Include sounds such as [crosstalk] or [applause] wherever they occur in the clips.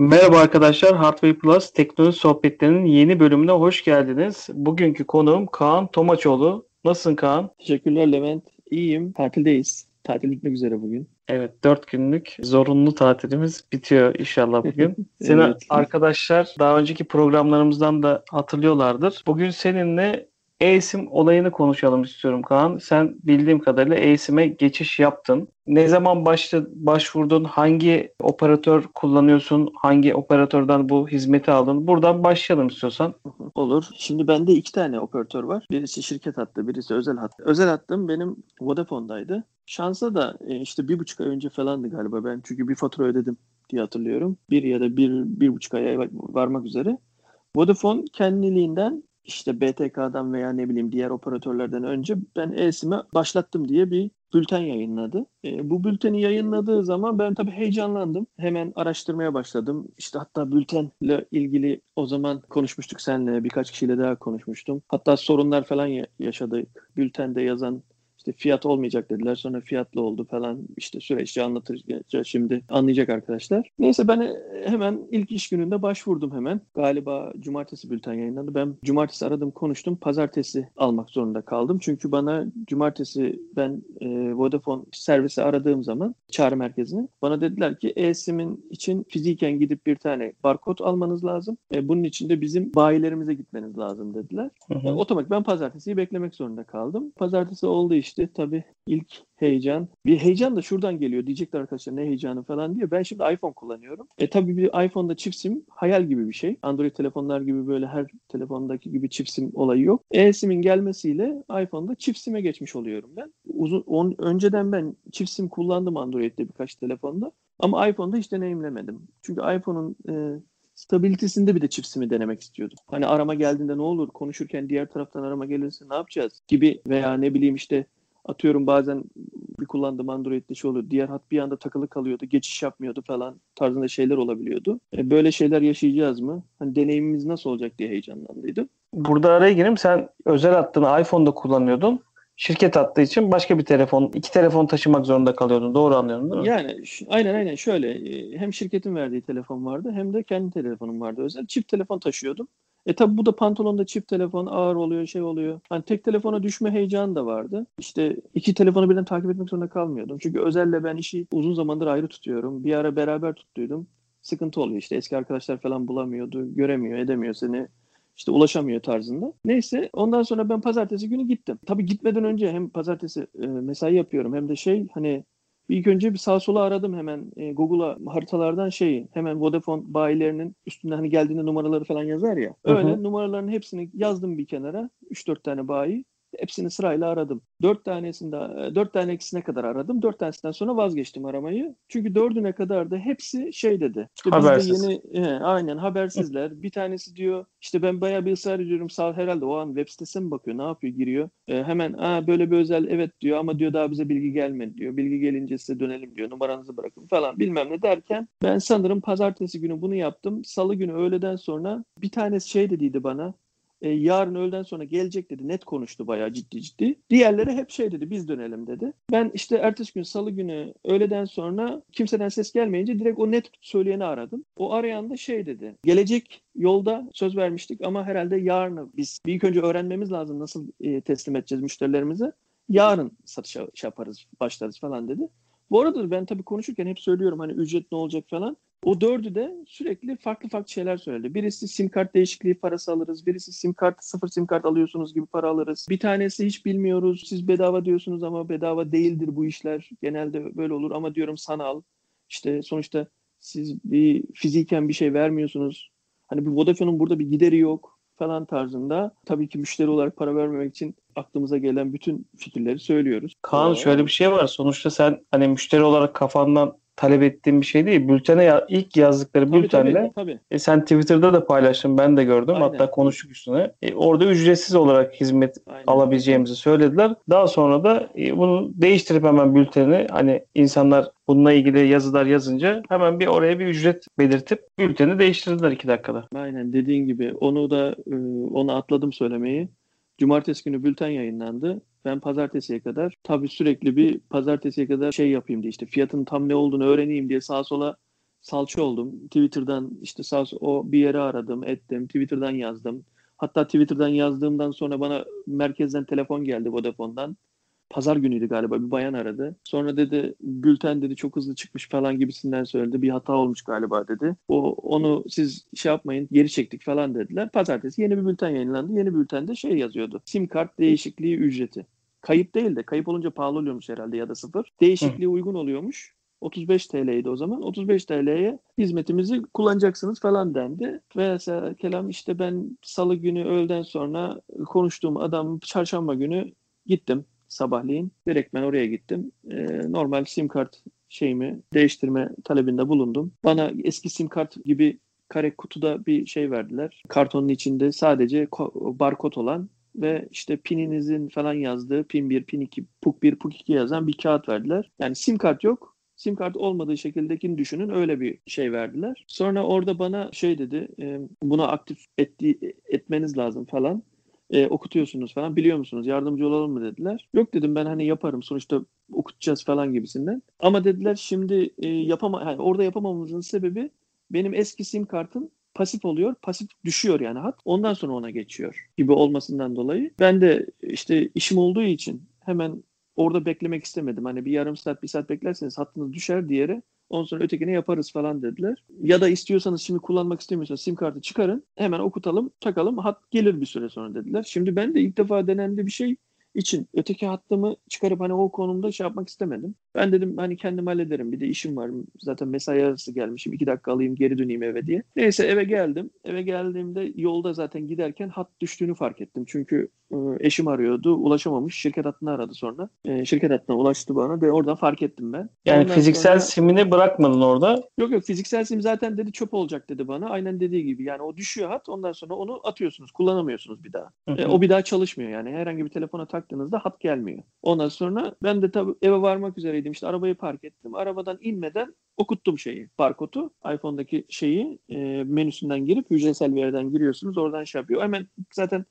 Merhaba arkadaşlar, Hardware Plus teknoloji sohbetlerinin yeni bölümüne hoş geldiniz. Bugünkü konuğum Kaan Tomaçoğlu. Nasılsın Kaan? Teşekkürler Levent. İyiyim. Tatildeyiz. Tatil bitmek üzere bugün. Evet, dört günlük zorunlu tatilimiz bitiyor inşallah bugün. [laughs] Seni Evet. arkadaşlar daha önceki programlarımızdan da hatırlıyorlardır. Bugün seninle e-sim olayını konuşalım istiyorum Kaan. Sen bildiğim kadarıyla e-sim'e geçiş yaptın. Ne zaman başla, başvurdun? Hangi operatör kullanıyorsun? Hangi operatörden bu hizmeti aldın? Buradan başlayalım istiyorsan. Olur. Şimdi bende iki tane operatör var. Birisi şirket hattı, birisi özel hattı. Özel hattım benim Vodafone'daydı. Şansa da e, işte bir buçuk ay önce falandı galiba ben. Çünkü bir fatura ödedim diye hatırlıyorum. Bir ya da bir, bir buçuk aya varmak üzere. Vodafone kendiliğinden işte BTK'dan veya ne bileyim diğer operatörlerden önce ben e-sim'e başlattım diye bir bülten yayınladı. E, bu bülteni yayınladığı zaman ben tabii heyecanlandım. Hemen araştırmaya başladım. İşte hatta bültenle ilgili o zaman konuşmuştuk seninle. Birkaç kişiyle daha konuşmuştum. Hatta sorunlar falan ya- yaşadık. Bültende yazan işte fiyat olmayacak dediler. Sonra fiyatlı oldu falan. İşte süreçte anlatacağız şimdi. Anlayacak arkadaşlar. Neyse ben hemen ilk iş gününde başvurdum hemen. Galiba cumartesi bülten yayınlandı. Ben cumartesi aradım konuştum. Pazartesi almak zorunda kaldım. Çünkü bana cumartesi ben e, Vodafone servisi aradığım zaman çağrı merkezine bana dediler ki e-sim'in için fiziken gidip bir tane barkod almanız lazım. E, bunun için de bizim bayilerimize gitmeniz lazım dediler. Hı hı. E, Otomatik ben pazartesiyi beklemek zorunda kaldım. Pazartesi oldu işte tabii ilk heyecan. Bir heyecan da şuradan geliyor. Diyecekler arkadaşlar ne heyecanı falan diyor. Ben şimdi iPhone kullanıyorum. E tabii bir iPhone'da çift sim hayal gibi bir şey. Android telefonlar gibi böyle her telefondaki gibi çift sim olayı yok. E-sim'in gelmesiyle iPhone'da çift sim'e geçmiş oluyorum ben. Uzun, on, önceden ben çift sim kullandım Android'de birkaç telefonda. Ama iPhone'da hiç deneyimlemedim. Çünkü iPhone'un e, stabilitesinde bir de çift sim'i denemek istiyordum. Hani arama geldiğinde ne olur konuşurken diğer taraftan arama gelirse ne yapacağız gibi veya ne bileyim işte atıyorum bazen bir kullandığım Android'de şey oluyor. Diğer hat bir anda takılı kalıyordu. Geçiş yapmıyordu falan tarzında şeyler olabiliyordu. E, böyle şeyler yaşayacağız mı? Hani deneyimimiz nasıl olacak diye heyecanlandıydım. Burada araya gireyim. Sen özel hattını iPhone'da kullanıyordun. Şirket hattı için başka bir telefon, iki telefon taşımak zorunda kalıyordun. Doğru anlıyorum değil mi? Yani aynen aynen şöyle e, hem şirketin verdiği telefon vardı hem de kendi telefonum vardı özel. Çift telefon taşıyordum. E tabi bu da pantolonda çift telefon ağır oluyor şey oluyor. Hani tek telefona düşme heyecanı da vardı. İşte iki telefonu birden takip etmek zorunda kalmıyordum. Çünkü özelle ben işi uzun zamandır ayrı tutuyorum. Bir ara beraber tuttuydum. Sıkıntı oluyor işte eski arkadaşlar falan bulamıyordu. Göremiyor edemiyor seni. İşte ulaşamıyor tarzında. Neyse ondan sonra ben pazartesi günü gittim. Tabii gitmeden önce hem pazartesi e, mesai yapıyorum hem de şey hani ilk önce bir sağ sola aradım hemen e, Google'a haritalardan şeyi hemen Vodafone bayilerinin üstünde hani geldiğinde numaraları falan yazar ya. Hı hı. Öyle numaraların hepsini yazdım bir kenara. 3-4 tane bayi. Hepsini sırayla aradım. Dört tanesinde, e, dört tanesine kadar aradım. Dört tanesinden sonra vazgeçtim aramayı. Çünkü dördüne kadar da hepsi şey dedi. İşte Habersiz. yeni, he, aynen habersizler. Bir tanesi diyor işte ben bayağı bir ısrar ediyorum. Sağ herhalde o an web sitesine mi bakıyor? Ne yapıyor? Giriyor. E, hemen Aa, böyle bir özel evet diyor ama diyor daha bize bilgi gelmedi diyor. Bilgi gelince size dönelim diyor. Numaranızı bırakın falan bilmem ne derken ben sanırım pazartesi günü bunu yaptım. Salı günü öğleden sonra bir tanesi şey dediydi bana. E, yarın öğleden sonra gelecek dedi. Net konuştu bayağı ciddi ciddi. Diğerleri hep şey dedi biz dönelim dedi. Ben işte ertesi gün salı günü öğleden sonra kimseden ses gelmeyince direkt o net söyleyeni aradım. O arayan da şey dedi. Gelecek yolda söz vermiştik ama herhalde yarın biz bir ilk önce öğrenmemiz lazım nasıl e, teslim edeceğiz müşterilerimize. Yarın satışa şey yaparız, başlarız falan dedi. Bu arada ben tabii konuşurken hep söylüyorum hani ücret ne olacak falan. O dördü de sürekli farklı farklı şeyler söyledi. Birisi sim kart değişikliği parası alırız. Birisi sim kart sıfır sim kart alıyorsunuz gibi para alırız. Bir tanesi hiç bilmiyoruz. Siz bedava diyorsunuz ama bedava değildir bu işler. Genelde böyle olur ama diyorum sanal. İşte sonuçta siz bir fiziken bir şey vermiyorsunuz. Hani bir Vodafone'un burada bir gideri yok falan tarzında. Tabii ki müşteri olarak para vermemek için aklımıza gelen bütün fikirleri söylüyoruz. Kaan şöyle bir şey var. Sonuçta sen hani müşteri olarak kafandan talep ettiğin bir şey değil. Bültene ya- ilk yazdıkları tabii, bültenle tabii, tabii. E, sen Twitter'da da paylaştın. Ben de gördüm. Aynen. Hatta konuştuk üstüne. E, orada ücretsiz olarak hizmet Aynen. alabileceğimizi söylediler. Daha sonra da e, bunu değiştirip hemen bülteni hani insanlar bununla ilgili yazılar yazınca hemen bir oraya bir ücret belirtip bülteni değiştirdiler iki dakikada. Aynen dediğin gibi onu da e, onu atladım söylemeyi. Cumartesi günü bülten yayınlandı. Ben pazartesiye kadar tabii sürekli bir pazartesiye kadar şey yapayım diye işte fiyatın tam ne olduğunu öğreneyim diye sağa sola salça oldum. Twitter'dan işte sağ o bir yere aradım, ettim. Twitter'dan yazdım. Hatta Twitter'dan yazdığımdan sonra bana merkezden telefon geldi Vodafone'dan. Pazar günüydü galiba bir bayan aradı. Sonra dedi bülten dedi çok hızlı çıkmış falan gibisinden söyledi. Bir hata olmuş galiba dedi. O onu siz şey yapmayın geri çektik falan dediler. Pazartesi yeni bir bülten yayınlandı. Yeni bültende şey yazıyordu. Sim kart değişikliği ücreti. Kayıp değil de kayıp olunca pahalı oluyormuş herhalde ya da sıfır. Değişikliği uygun oluyormuş. 35 TL'ydi o zaman. 35 TL'ye hizmetimizi kullanacaksınız falan dendi. Ve kelam işte ben salı günü öğleden sonra konuştuğum adam çarşamba günü gittim sabahleyin. Direkt ben oraya gittim. Ee, normal sim kart şeyimi değiştirme talebinde bulundum. Bana eski sim kart gibi kare kutuda bir şey verdiler. Kartonun içinde sadece barkod olan ve işte pininizin falan yazdığı pin 1, pin 2, puk 1, puk 2 yazan bir kağıt verdiler. Yani sim kart yok. Sim kart olmadığı şekildekini düşünün öyle bir şey verdiler. Sonra orada bana şey dedi e, buna aktif etti, etmeniz lazım falan. E, okutuyorsunuz falan biliyor musunuz yardımcı olalım mı dediler. Yok dedim ben hani yaparım sonuçta okutacağız falan gibisinden. Ama dediler şimdi e, yapama yani orada yapamamamızın sebebi benim eski sim kartın pasif oluyor. Pasif düşüyor yani hat. Ondan sonra ona geçiyor gibi olmasından dolayı. Ben de işte işim olduğu için hemen orada beklemek istemedim. Hani bir yarım saat, bir saat beklerseniz hattınız düşer diğeri. Ondan sonra ötekini yaparız falan dediler. Ya da istiyorsanız şimdi kullanmak istemiyorsanız sim kartı çıkarın. Hemen okutalım, takalım. Hat gelir bir süre sonra dediler. Şimdi ben de ilk defa denendi bir şey için öteki hattımı çıkarıp hani o konumda şey yapmak istemedim. Ben dedim hani kendim hallederim. Bir de işim var. Zaten mesai arası gelmişim. iki dakika alayım geri döneyim eve diye. Neyse eve geldim. Eve geldiğimde yolda zaten giderken hat düştüğünü fark ettim. Çünkü e, eşim arıyordu. Ulaşamamış. Şirket hattını aradı sonra. E, şirket hattına ulaştı bana ve oradan fark ettim ben. Yani Ondan fiziksel sonra... simini bırakmadın orada. Yok yok fiziksel sim zaten dedi çöp olacak dedi bana. Aynen dediği gibi. Yani o düşüyor hat. Ondan sonra onu atıyorsunuz. Kullanamıyorsunuz bir daha. E, o bir daha çalışmıyor yani. Herhangi bir telefona taktığınızda hat gelmiyor. Ondan sonra ben de tabii eve varmak üzereydim. İşte arabayı park ettim. Arabadan inmeden okuttum şeyi, barkodu. iPhone'daki şeyi e, menüsünden girip hücresel yerden giriyorsunuz. Oradan şey yapıyor. Hemen zaten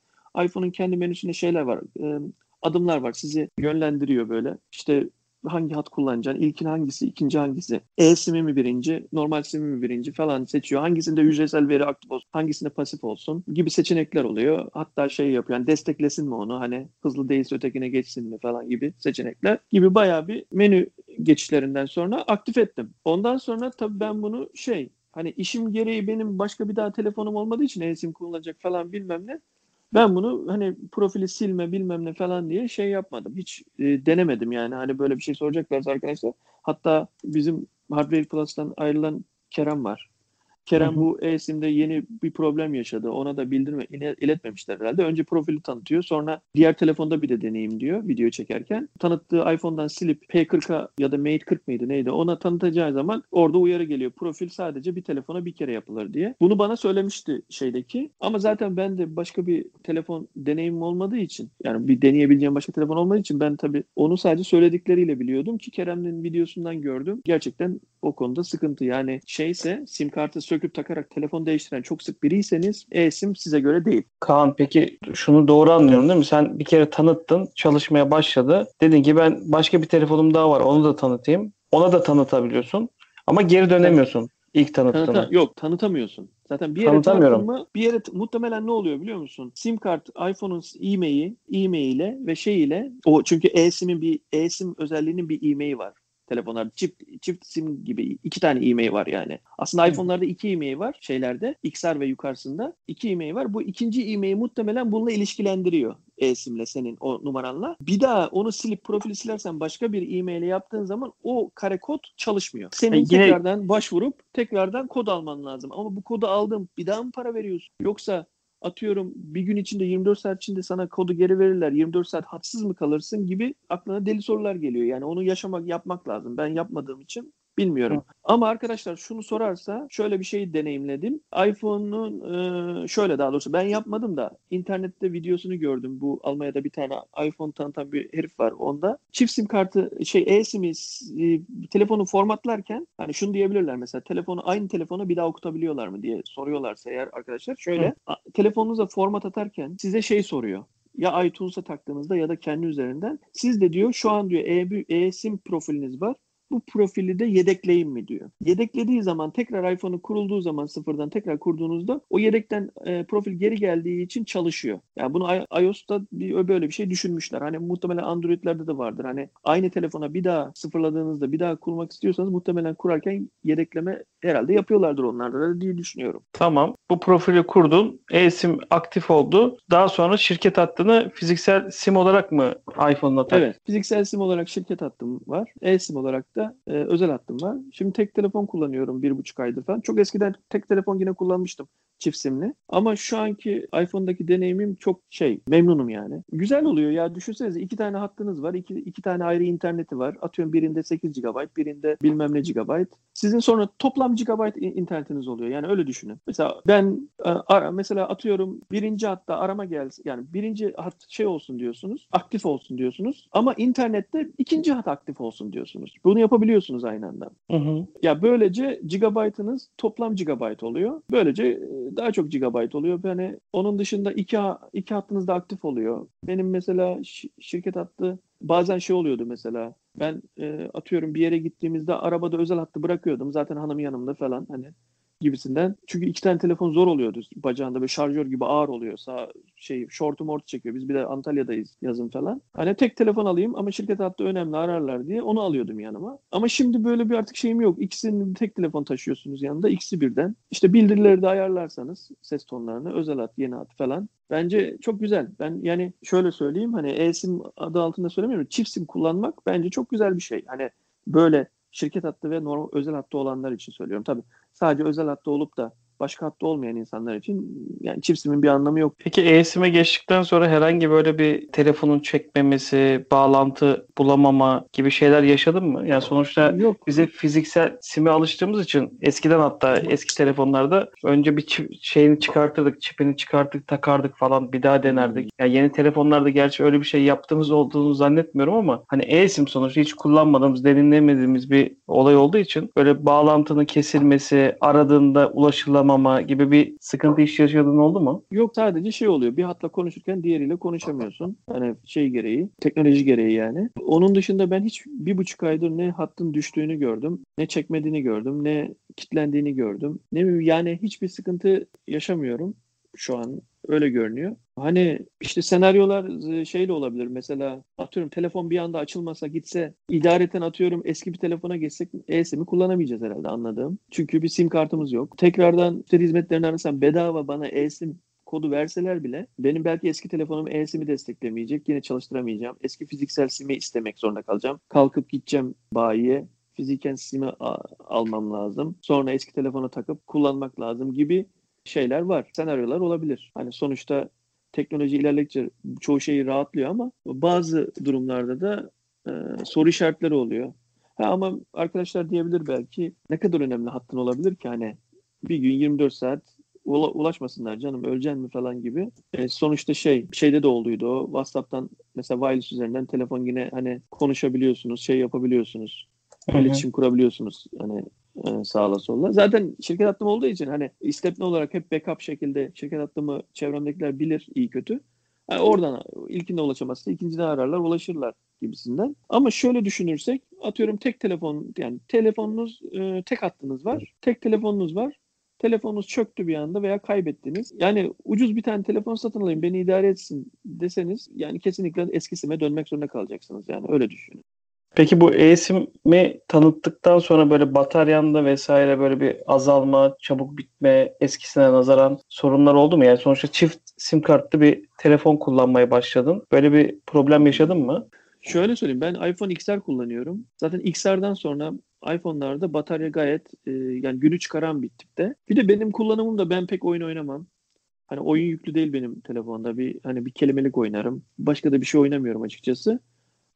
iPhone'un kendi menüsünde şeyler var. E, adımlar var. Sizi yönlendiriyor böyle. İşte hangi hat kullanacaksın, ilkin hangisi, ikinci hangisi, e-simi mi birinci, normal simi mi birinci falan seçiyor. Hangisinde hücresel veri aktif olsun, hangisinde pasif olsun gibi seçenekler oluyor. Hatta şey yapıyor, yani desteklesin mi onu, hani hızlı değilse ötekine geçsin mi falan gibi seçenekler gibi bayağı bir menü geçişlerinden sonra aktif ettim. Ondan sonra tabii ben bunu şey, hani işim gereği benim başka bir daha telefonum olmadığı için e-sim kullanacak falan bilmem ne. Ben bunu hani profili silme bilmem ne falan diye şey yapmadım. Hiç e, denemedim yani. Hani böyle bir şey soracaklarsa arkadaşlar. Hatta bizim Hardware Plus'tan ayrılan Kerem var. Kerem bu e-sim'de yeni bir problem yaşadı. Ona da bildirme, iletmemişler herhalde. Önce profili tanıtıyor. Sonra diğer telefonda bir de deneyim diyor video çekerken. Tanıttığı iPhone'dan silip P40'a ya da Mate 40 mıydı neydi ona tanıtacağı zaman orada uyarı geliyor. Profil sadece bir telefona bir kere yapılır diye. Bunu bana söylemişti şeydeki. Ama zaten ben de başka bir telefon deneyimim olmadığı için yani bir deneyebileceğim başka telefon olmadığı için ben tabii onu sadece söyledikleriyle biliyordum ki Kerem'in videosundan gördüm. Gerçekten o konuda sıkıntı. Yani şeyse sim kartı söküp takarak telefon değiştiren çok sık biriyseniz e-sim size göre değil. Kaan peki şunu doğru anlıyorum değil mi? Sen bir kere tanıttın, çalışmaya başladı. Dedin ki ben başka bir telefonum daha var onu da tanıtayım. Ona da tanıtabiliyorsun ama geri dönemiyorsun evet. ilk tanıttığını. Tanıta, yok tanıtamıyorsun. Zaten bir yere tanıttın mı bir yere muhtemelen ne oluyor biliyor musun? Sim kart iPhone'un e-maili, e-maile ve şey ile o çünkü e-sim'in bir e-sim özelliğinin bir e-maili var telefonlarda çift çift sim gibi iki tane e-mail var yani. Aslında iPhone'larda iki e-mail var şeylerde XR ve yukarısında iki e-mail var. Bu ikinci e-mail muhtemelen bununla ilişkilendiriyor e-simle senin o numaranla. Bir daha onu silip profili silersen başka bir e-mail yaptığın zaman o kare kod çalışmıyor. Senin e, yine... tekrardan başvurup tekrardan kod alman lazım. Ama bu kodu aldım bir daha mı para veriyorsun? Yoksa atıyorum bir gün içinde 24 saat içinde sana kodu geri verirler 24 saat hatsız mı kalırsın gibi aklına deli sorular geliyor. Yani onu yaşamak yapmak lazım. Ben yapmadığım için Bilmiyorum. Hı. Ama arkadaşlar şunu sorarsa şöyle bir şey deneyimledim. iPhone'un e, şöyle daha doğrusu ben yapmadım da internette videosunu gördüm. Bu Almanya'da bir tane iPhone tanıtan bir herif var onda. Çift sim kartı şey e-sim'i e, telefonu formatlarken hani şunu diyebilirler mesela telefonu aynı telefonu bir daha okutabiliyorlar mı diye soruyorlarsa eğer arkadaşlar şöyle Hı. telefonunuza format atarken size şey soruyor ya iTunes'a taktığınızda ya da kendi üzerinden siz de diyor şu an diyor e-sim profiliniz var bu profili de yedekleyeyim mi diyor. Yedeklediği zaman tekrar iPhone'u kurulduğu zaman sıfırdan tekrar kurduğunuzda o yedekten e, profil geri geldiği için çalışıyor. Yani bunu iOS'ta bir, böyle bir şey düşünmüşler. Hani muhtemelen Android'lerde de vardır. Hani aynı telefona bir daha sıfırladığınızda bir daha kurmak istiyorsanız muhtemelen kurarken yedekleme herhalde yapıyorlardır onlarda da diye düşünüyorum. Tamam. Bu profili kurdun. E-sim aktif oldu. Daha sonra şirket hattını fiziksel sim olarak mı iPhone'la tak? Evet. Fiziksel sim olarak şirket hattım var. E-sim olarak da e, özel hattım var. Şimdi tek telefon kullanıyorum bir buçuk aydır falan. Çok eskiden tek telefon yine kullanmıştım çift simli. Ama şu anki iPhone'daki deneyimim çok şey memnunum yani. Güzel oluyor ya düşünsenize iki tane hattınız var. iki, iki tane ayrı interneti var. Atıyorum birinde 8 GB birinde bilmem ne GB. Sizin sonra toplam GB internetiniz oluyor. Yani öyle düşünün. Mesela ben e, ara, mesela atıyorum birinci hatta arama gelsin. Yani birinci hat şey olsun diyorsunuz. Aktif olsun diyorsunuz. Ama internette ikinci hat aktif olsun diyorsunuz. Bunu yapabiliyorsunuz aynı anda. Hı hı. Ya böylece gigabaytınız toplam gigabayt oluyor. Böylece e, daha çok gigabayt oluyor. Yani onun dışında iki, iki hattınız da aktif oluyor. Benim mesela şi- şirket hattı bazen şey oluyordu mesela. Ben e, atıyorum bir yere gittiğimizde arabada özel hattı bırakıyordum. Zaten hanım yanımda falan hani gibisinden. Çünkü iki tane telefon zor oluyordu bacağında böyle şarjör gibi ağır oluyor. Sağ şey şortu mort çekiyor. Biz bir de Antalya'dayız yazın falan. Hani tek telefon alayım ama şirket hattı önemli ararlar diye onu alıyordum yanıma. Ama şimdi böyle bir artık şeyim yok. İkisini tek telefon taşıyorsunuz yanında. ikisi birden. İşte bildirileri de ayarlarsanız ses tonlarını özel hat, yeni hat falan. Bence çok güzel. Ben yani şöyle söyleyeyim hani e-sim adı altında söylemiyorum. Çift sim kullanmak bence çok güzel bir şey. Hani böyle şirket hattı ve normal özel hattı olanlar için söylüyorum. Tabii sadece özel hattı olup da başka hattı olmayan insanlar için yani çift simin bir anlamı yok. Peki e-sim'e geçtikten sonra herhangi böyle bir telefonun çekmemesi, bağlantı bulamama gibi şeyler yaşadın mı? Yani sonuçta Yok. bize fiziksel sime alıştığımız için eskiden hatta eski telefonlarda önce bir çip, şeyini çıkartırdık, çipini çıkarttık, takardık falan bir daha denerdik. Yani yeni telefonlarda gerçi öyle bir şey yaptığımız olduğunu zannetmiyorum ama hani e-sim sonuçta hiç kullanmadığımız, deneyimlemediğimiz bir olay olduğu için böyle bağlantının kesilmesi, aradığında ulaşılamama gibi bir sıkıntı hiç yaşadığın oldu mu? Yok sadece şey oluyor. Bir hatla konuşurken diğeriyle konuşamıyorsun. Hani şey gereği, teknoloji gereği yani. Onun dışında ben hiç bir buçuk aydır ne hattın düştüğünü gördüm, ne çekmediğini gördüm, ne kitlendiğini gördüm. Ne yani hiçbir sıkıntı yaşamıyorum şu an. Öyle görünüyor. Hani işte senaryolar e, şeyle olabilir. Mesela atıyorum telefon bir anda açılmasa gitse idareten atıyorum eski bir telefona geçsek e-sim'i kullanamayacağız herhalde anladığım. Çünkü bir sim kartımız yok. Tekrardan müşteri hizmetlerini arasam bedava bana e-sim kodu verseler bile benim belki eski telefonum e-sim'i desteklemeyecek. Yine çalıştıramayacağım. Eski fiziksel sim'i istemek zorunda kalacağım. Kalkıp gideceğim bayiye. Fiziken sim'i almam lazım. Sonra eski telefona takıp kullanmak lazım gibi şeyler var. Senaryolar olabilir. Hani sonuçta teknoloji ilerledikçe çoğu şeyi rahatlıyor ama bazı durumlarda da e, soru işaretleri oluyor. Ha, ama arkadaşlar diyebilir belki ne kadar önemli hattın olabilir ki hani bir gün 24 saat ula- ulaşmasınlar canım öleceksin mi falan gibi. E, sonuçta şey şeyde de olduydu o WhatsApp'tan mesela wireless üzerinden telefon yine hani konuşabiliyorsunuz şey yapabiliyorsunuz Hı hı. iletişim kurabiliyorsunuz hani e, sağla solla. Zaten şirket hattım olduğu için hani istepne olarak hep backup şekilde şirket hattımı çevremdekiler bilir iyi kötü. Yani oradan ilkinde ulaşamazsa ikincide ararlar ulaşırlar gibisinden. Ama şöyle düşünürsek atıyorum tek telefon yani telefonunuz e, tek hattınız var. Tek telefonunuz var. Telefonunuz çöktü bir anda veya kaybettiniz. Yani ucuz bir tane telefon satın alayım beni idare etsin deseniz yani kesinlikle eski sime dönmek zorunda kalacaksınız yani öyle düşünün. Peki bu e-sim'i tanıttıktan sonra böyle bataryanda vesaire böyle bir azalma, çabuk bitme, eskisine nazaran sorunlar oldu mu? Yani sonuçta çift sim kartlı bir telefon kullanmaya başladın. Böyle bir problem yaşadın mı? Şöyle söyleyeyim ben iPhone XR kullanıyorum. Zaten XR'dan sonra iPhone'larda batarya gayet e, yani günü çıkaran bir tipte. Bir de benim kullanımımda ben pek oyun oynamam. Hani oyun yüklü değil benim telefonda. Bir hani bir kelimelik oynarım. Başka da bir şey oynamıyorum açıkçası.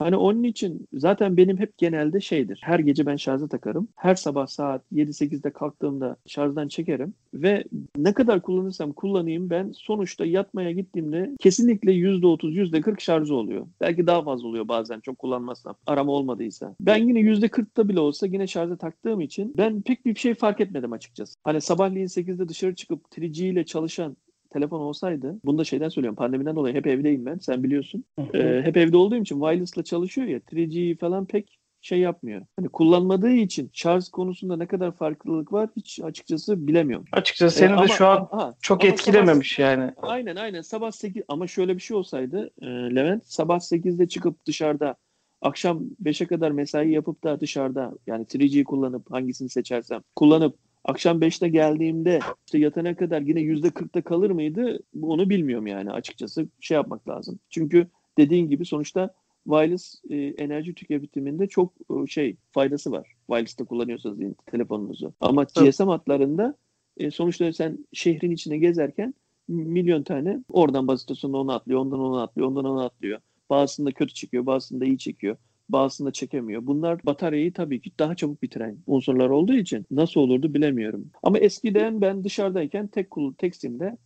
Hani onun için zaten benim hep genelde şeydir. Her gece ben şarja takarım. Her sabah saat 7-8'de kalktığımda şarjdan çekerim. Ve ne kadar kullanırsam kullanayım ben sonuçta yatmaya gittiğimde kesinlikle %30, %40 şarjı oluyor. Belki daha fazla oluyor bazen çok kullanmazsam. Arama olmadıysa. Ben yine %40'da bile olsa yine şarja taktığım için ben pek bir şey fark etmedim açıkçası. Hani sabahleyin 8'de dışarı çıkıp 3G ile çalışan telefon olsaydı, bunu da şeyden söylüyorum pandemiden dolayı hep evdeyim ben sen biliyorsun. Ee, hep evde olduğum için wireless'la çalışıyor ya 3G falan pek şey yapmıyor. Hani kullanmadığı için şarj konusunda ne kadar farklılık var hiç açıkçası bilemiyorum. Açıkçası seni E, de ama- şu an aha, çok etkilememiş yani. Aynen aynen sabah 8 ama şöyle bir şey olsaydı e, Levent sabah 8'de çıkıp dışarıda akşam 5'e kadar mesai yapıp da dışarıda yani 3G kullanıp hangisini seçersem kullanıp akşam 5'te geldiğimde işte yatana kadar yine %40'da kalır mıydı onu bilmiyorum yani açıkçası şey yapmak lazım. Çünkü dediğin gibi sonuçta wireless e, enerji tüketiminde çok e, şey faydası var. Wireless'ta kullanıyorsanız telefonunuzu. Ama. GSM hatlarında e, sonuçta sen şehrin içine gezerken milyon tane oradan istasyonuna onu atlıyor, ondan onu atlıyor, ondan onu atlıyor. Bazısında kötü çekiyor, bazısında iyi çekiyor. Bazısında çekemiyor. Bunlar bataryayı tabii ki daha çabuk bitiren unsurlar olduğu için nasıl olurdu bilemiyorum. Ama eskiden ben dışarıdayken tek kul tek simde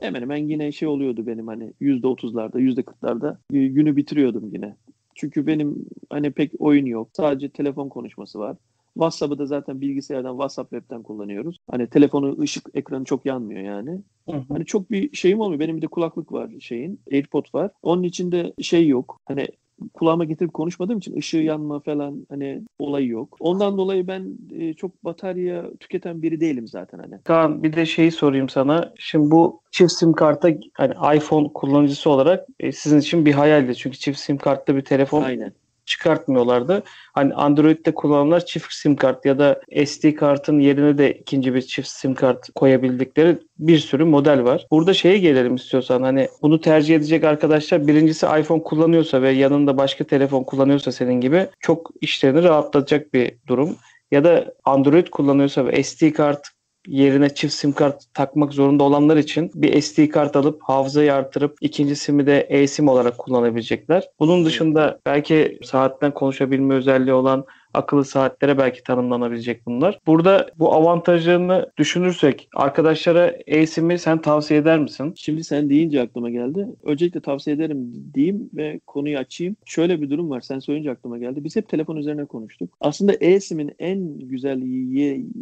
hemen hemen yine şey oluyordu benim hani %30'larda, %40'larda e, günü bitiriyordum yine. Çünkü benim hani pek oyun yok. Sadece telefon konuşması var. WhatsApp'ı da zaten bilgisayardan WhatsApp web'ten kullanıyoruz. Hani telefonu ışık ekranı çok yanmıyor yani. Hı hı. Hani çok bir şeyim olmuyor. Benim bir de kulaklık var şeyin. AirPod var. Onun içinde şey yok. Hani kulağıma getirip konuşmadığım için ışığı yanma falan hani olayı yok. Ondan dolayı ben e, çok batarya tüketen biri değilim zaten hani. Kaan bir de şeyi sorayım sana. Şimdi bu çift sim karta hani iPhone kullanıcısı olarak e, sizin için bir hayaldi. Çünkü çift sim kartlı bir telefon Aynen. Çıkartmıyorlardı. Hani Android'de kullananlar çift sim kart ya da SD kartın yerine de ikinci bir çift sim kart koyabildikleri bir sürü model var. Burada şeye gelelim istiyorsan hani bunu tercih edecek arkadaşlar birincisi iPhone kullanıyorsa ve yanında başka telefon kullanıyorsa senin gibi çok işlerini rahatlatacak bir durum. Ya da Android kullanıyorsa ve SD kart yerine çift sim kart takmak zorunda olanlar için bir SD kart alıp hafızayı artırıp ikinci simi de eSIM olarak kullanabilecekler. Bunun dışında belki saatten konuşabilme özelliği olan akıllı saatlere belki tanımlanabilecek bunlar. Burada bu avantajlarını düşünürsek arkadaşlara eSIM'i sen tavsiye eder misin? Şimdi sen deyince aklıma geldi. Öncelikle tavsiye ederim diyeyim ve konuyu açayım. Şöyle bir durum var. Sen söyleyince aklıma geldi. Biz hep telefon üzerine konuştuk. Aslında eSIM'in en güzel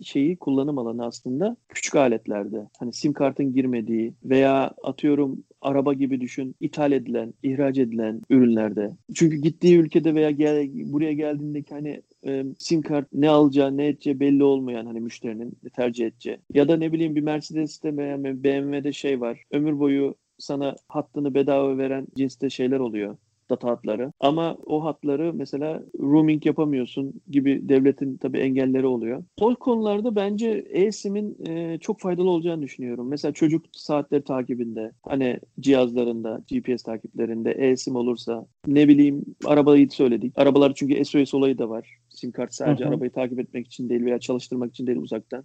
şeyi kullanım alanı aslında küçük aletlerde. Hani sim kartın girmediği veya atıyorum araba gibi düşün ithal edilen, ihraç edilen ürünlerde. Çünkü gittiği ülkede veya gel, buraya geldiğindeki hani e, sim kart ne alacağı ne edeceği belli olmayan hani müşterinin tercih edeceği. Ya da ne bileyim bir Mercedes'te veya BMW'de şey var. Ömür boyu sana hattını bedava veren cinste şeyler oluyor data hatları. Ama o hatları mesela roaming yapamıyorsun gibi devletin tabii engelleri oluyor. O konularda bence eSIM'in e, çok faydalı olacağını düşünüyorum. Mesela çocuk saatleri takibinde, hani cihazlarında, GPS takiplerinde eSIM olursa, ne bileyim arabayı söyledik. Arabalar çünkü SOS olayı da var. Sim kart sadece Hı hı. arabayı takip etmek için değil veya çalıştırmak için değil uzaktan.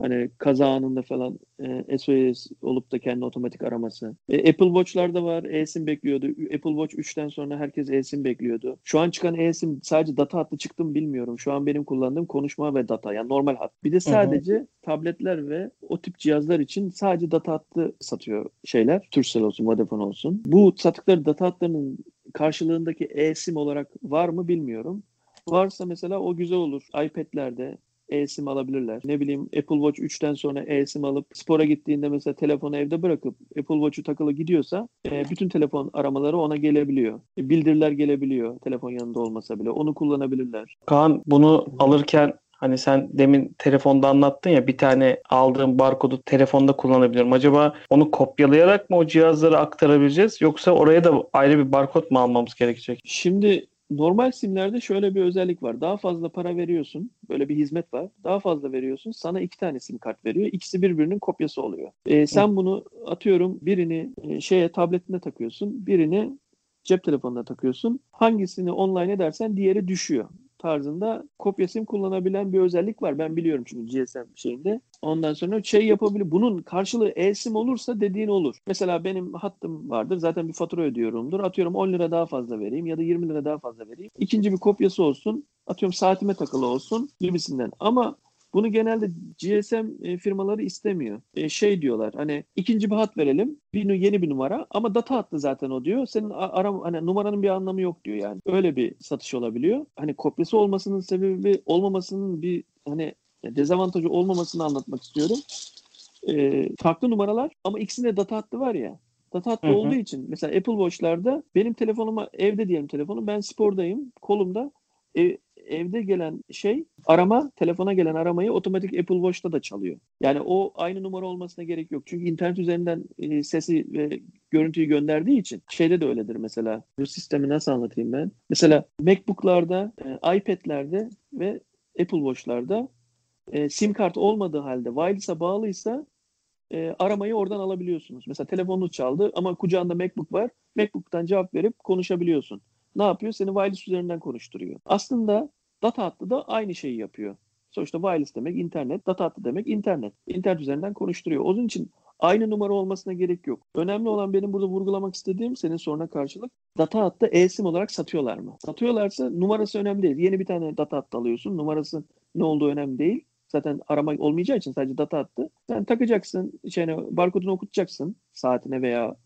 Hani kaza anında falan e, SOS olup da kendi otomatik araması. E, Apple Watch'larda var. eSIM bekliyordu. Apple Watch 3'ten sonra herkes eSIM bekliyordu. Şu an çıkan eSIM sadece data hattı çıktı mı bilmiyorum. Şu an benim kullandığım konuşma ve data. Yani normal hat. Bir de sadece tabletler ve o tip cihazlar için sadece data hattı satıyor şeyler. Turkcell olsun, Vodafone olsun. Bu sattıkları data hatlarının karşılığındaki eSIM olarak var mı bilmiyorum. Varsa mesela o güzel olur. iPad'lerde eSIM alabilirler. Ne bileyim Apple Watch 3'ten sonra eSIM alıp spora gittiğinde mesela telefonu evde bırakıp Apple Watch'u takılı gidiyorsa e, bütün telefon aramaları ona gelebiliyor. E, bildiriler gelebiliyor telefon yanında olmasa bile. Onu kullanabilirler. Kaan bunu alırken hani sen demin telefonda anlattın ya bir tane aldığım barkodu telefonda kullanabilirim. Acaba onu kopyalayarak mı o cihazlara aktarabileceğiz yoksa oraya da ayrı bir barkod mu almamız gerekecek? Şimdi normal simlerde şöyle bir özellik var. Daha fazla para veriyorsun. Böyle bir hizmet var. Daha fazla veriyorsun. Sana iki tane sim kart veriyor. İkisi birbirinin kopyası oluyor. E, sen bunu atıyorum birini e, şeye tabletine takıyorsun. Birini cep telefonuna takıyorsun. Hangisini online edersen diğeri düşüyor tarzında kopya kullanabilen bir özellik var. Ben biliyorum çünkü GSM şeyinde. Ondan sonra şey yapabilir. Bunun karşılığı e-sim olursa dediğin olur. Mesela benim hattım vardır. Zaten bir fatura ödüyorumdur. Atıyorum 10 lira daha fazla vereyim ya da 20 lira daha fazla vereyim. İkinci bir kopyası olsun. Atıyorum saatime takılı olsun gibisinden. Ama bunu genelde GSM e, firmaları istemiyor. E, şey diyorlar hani ikinci bir hat verelim. Bir yeni bir numara ama data hattı zaten o diyor. Senin aram hani numaranın bir anlamı yok diyor yani. Öyle bir satış olabiliyor. Hani kopyası olmasının sebebi olmamasının bir hani dezavantajı olmamasını anlatmak istiyorum. E, farklı numaralar ama ikisinde data hattı var ya. Data hattı Hı hı. olduğu için mesela Apple Watch'larda benim telefonuma evde diyelim telefonum ben spordayım kolumda e, evde gelen şey arama, telefona gelen aramayı otomatik Apple Watch'ta da çalıyor. Yani o aynı numara olmasına gerek yok. Çünkü internet üzerinden e, sesi ve görüntüyü gönderdiği için şeyde de öyledir mesela. Bu sistemi nasıl anlatayım ben? Mesela MacBook'larda, e, iPad'lerde ve Apple Watch'larda e, sim kart olmadığı halde wireless'a bağlıysa e, aramayı oradan alabiliyorsunuz. Mesela telefonunuz çaldı ama kucağında MacBook var. MacBook'tan cevap verip konuşabiliyorsun. Ne yapıyor? Seni wireless üzerinden konuşturuyor. Aslında data hattı da aynı şeyi yapıyor. Sonuçta wireless demek internet, data hattı demek internet. İnternet üzerinden konuşturuyor. Onun için aynı numara olmasına gerek yok. Önemli olan benim burada vurgulamak istediğim senin soruna karşılık data hattı eSIM olarak satıyorlar mı? Satıyorlarsa numarası önemli değil. Yeni bir tane data hattı alıyorsun. Numarası ne olduğu önemli değil. Zaten arama olmayacağı için sadece data hattı. Sen takacaksın, şeyine, barkodunu okutacaksın saatine veya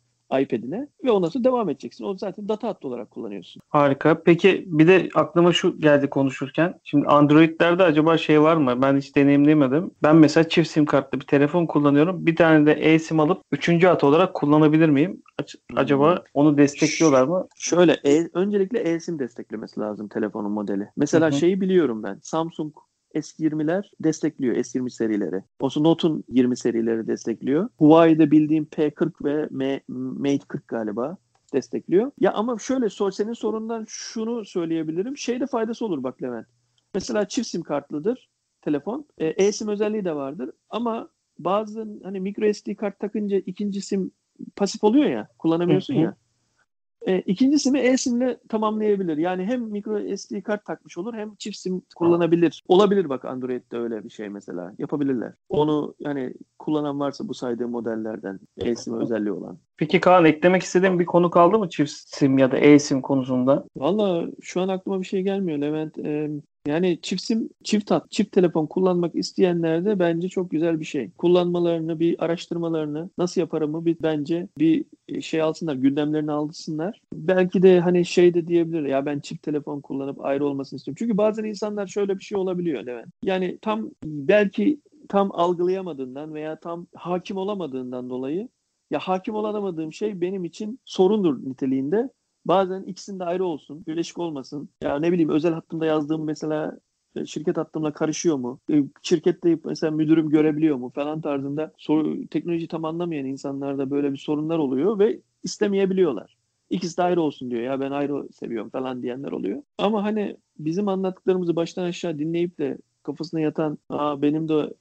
iPad'ine ve ondan sonra devam edeceksin. O zaten data hattı olarak kullanıyorsun. Harika. Peki bir de aklıma şu geldi konuşurken. Şimdi Android'lerde acaba şey var mı? Ben hiç deneyimlemedim. Ben mesela çift sim kartlı bir telefon kullanıyorum. Bir tane de eSIM alıp üçüncü hat olarak kullanabilir miyim? Acaba onu destekliyorlar mı? Şöyle e, öncelikle eSIM desteklemesi lazım telefonun modeli. Mesela Hı hı. şeyi biliyorum ben. Samsung S20'ler destekliyor S20 serileri. Olsa Note'un 20 serileri destekliyor. Huawei'de bildiğim P40 ve M- Mate 40 galiba destekliyor. Ya ama şöyle senin sorundan şunu söyleyebilirim. Şeyde faydası olur bak Levent. Mesela çift sim kartlıdır telefon. E, eSIM özelliği de vardır ama bazı hani micro SD kart takınca ikinci sim pasif oluyor ya kullanamıyorsun ya. E, ikinci sim'i e-simle tamamlayabilir. Yani hem micro SD kart takmış olur hem çift sim kullanabilir. Olabilir bak Android'de öyle bir şey mesela. Yapabilirler. Onu yani kullanan varsa bu saydığım modellerden e-sim özelliği olan. Peki Kaan eklemek istediğin bir konu kaldı mı çift sim ya da eSIM konusunda? Valla şu an aklıma bir şey gelmiyor Levent. Ee, yani çift sim, çift hat, çift telefon kullanmak isteyenler de bence çok güzel bir şey. Kullanmalarını, bir araştırmalarını nasıl yaparımı bir bence bir şey alsınlar, gündemlerini alsınlar. Belki de hani şey de diyebilir ya ben çift telefon kullanıp ayrı olmasını istiyorum. Çünkü bazen insanlar şöyle bir şey olabiliyor Levent. Yani tam belki tam algılayamadığından veya tam hakim olamadığından dolayı ya hakim olamadığım şey benim için sorundur niteliğinde. Bazen ikisinin de ayrı olsun, birleşik olmasın. Ya ne bileyim özel hattımda yazdığım mesela e, şirket hattımla karışıyor mu? E, Şirkette mesela müdürüm görebiliyor mu falan tarzında soru, teknoloji tam anlamayan insanlarda böyle bir sorunlar oluyor ve istemeyebiliyorlar. İkisi de ayrı olsun diyor ya ben ayrı seviyorum falan diyenler oluyor. Ama hani bizim anlattıklarımızı baştan aşağı dinleyip de kafasına yatan Aa, benim de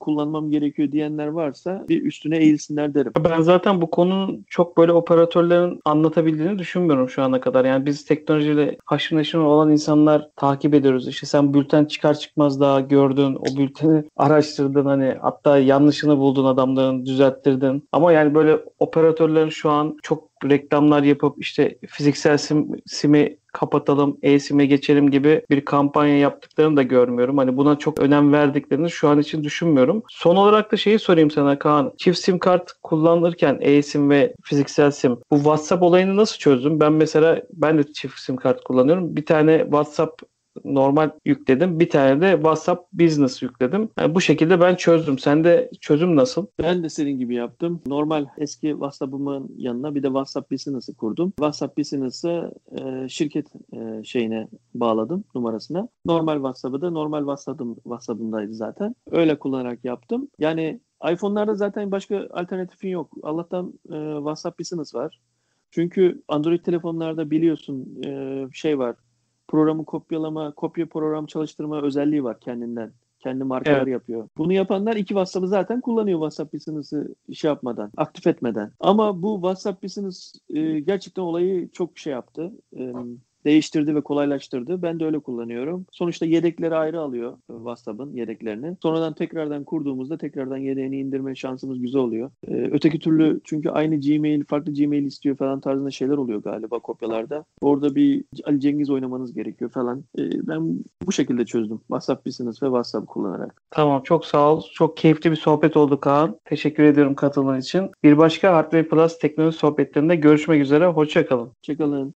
kullanmam gerekiyor diyenler varsa bir üstüne eğilsinler derim. Ben zaten bu konunun çok böyle operatörlerin anlatabildiğini düşünmüyorum şu ana kadar. Yani biz teknolojiyle haşır neşir olan insanlar takip ediyoruz. İşte sen bülten çıkar çıkmaz daha gördün, o bülteni [laughs] araştırdın hani hatta yanlışını buldun adamların düzelttirdin. Ama yani böyle operatörlerin şu an çok reklamlar yapıp işte fiziksel sim, simi kapatalım, e-sim'e geçelim gibi bir kampanya yaptıklarını da görmüyorum. Hani buna çok önem verdiklerini şu an için düşünmüyorum. Son olarak da şeyi sorayım sana Kaan. Çift sim kart kullanırken e-sim ve fiziksel sim bu WhatsApp olayını nasıl çözdün? Ben mesela ben de çift sim kart kullanıyorum. Bir tane WhatsApp normal yükledim. Bir tane de WhatsApp Business yükledim. Yani bu şekilde ben çözdüm. Sende çözüm nasıl? Ben de senin gibi yaptım. Normal eski WhatsApp'ımın yanına bir de WhatsApp Business'ı kurdum. WhatsApp Business'ı e, şirket e, şeyine bağladım numarasına. Normal WhatsApp'ı da normal WhatsApp'ım WhatsApp'ımdaydı zaten. Öyle kullanarak yaptım. Yani iPhone'larda zaten başka alternatifin yok. Allah'tan e, WhatsApp Business var. Çünkü Android telefonlarda biliyorsun e, şey var programı kopyalama, kopya program çalıştırma özelliği var kendinden. Kendi markaları Evet. yapıyor. Bunu yapanlar iki WhatsApp'ı zaten kullanıyor WhatsApp Business'ı şey yapmadan, aktif etmeden. Ama bu WhatsApp Business e, gerçekten olayı çok şey yaptı. E, değiştirdi ve kolaylaştırdı. Ben de öyle kullanıyorum. Sonuçta yedekleri ayrı alıyor e, WhatsApp'ın yedeklerini. Sonradan tekrardan kurduğumuzda tekrardan yedeğini indirme şansımız güzel oluyor. E, öteki türlü çünkü aynı Gmail, farklı Gmail istiyor falan tarzında şeyler oluyor galiba kopyalarda. Orada bir Ali Cengiz oynamanız gerekiyor falan. E, ben bu şekilde çözdüm. WhatsApp Business ve WhatsApp kullanarak. Tamam çok sağ ol. Çok keyifli bir sohbet oldu Kaan. Teşekkür ediyorum katıldığın için. Bir başka Hardware Plus teknoloji sohbetlerinde görüşmek üzere. Hoşçakalın. Hoşçakalın.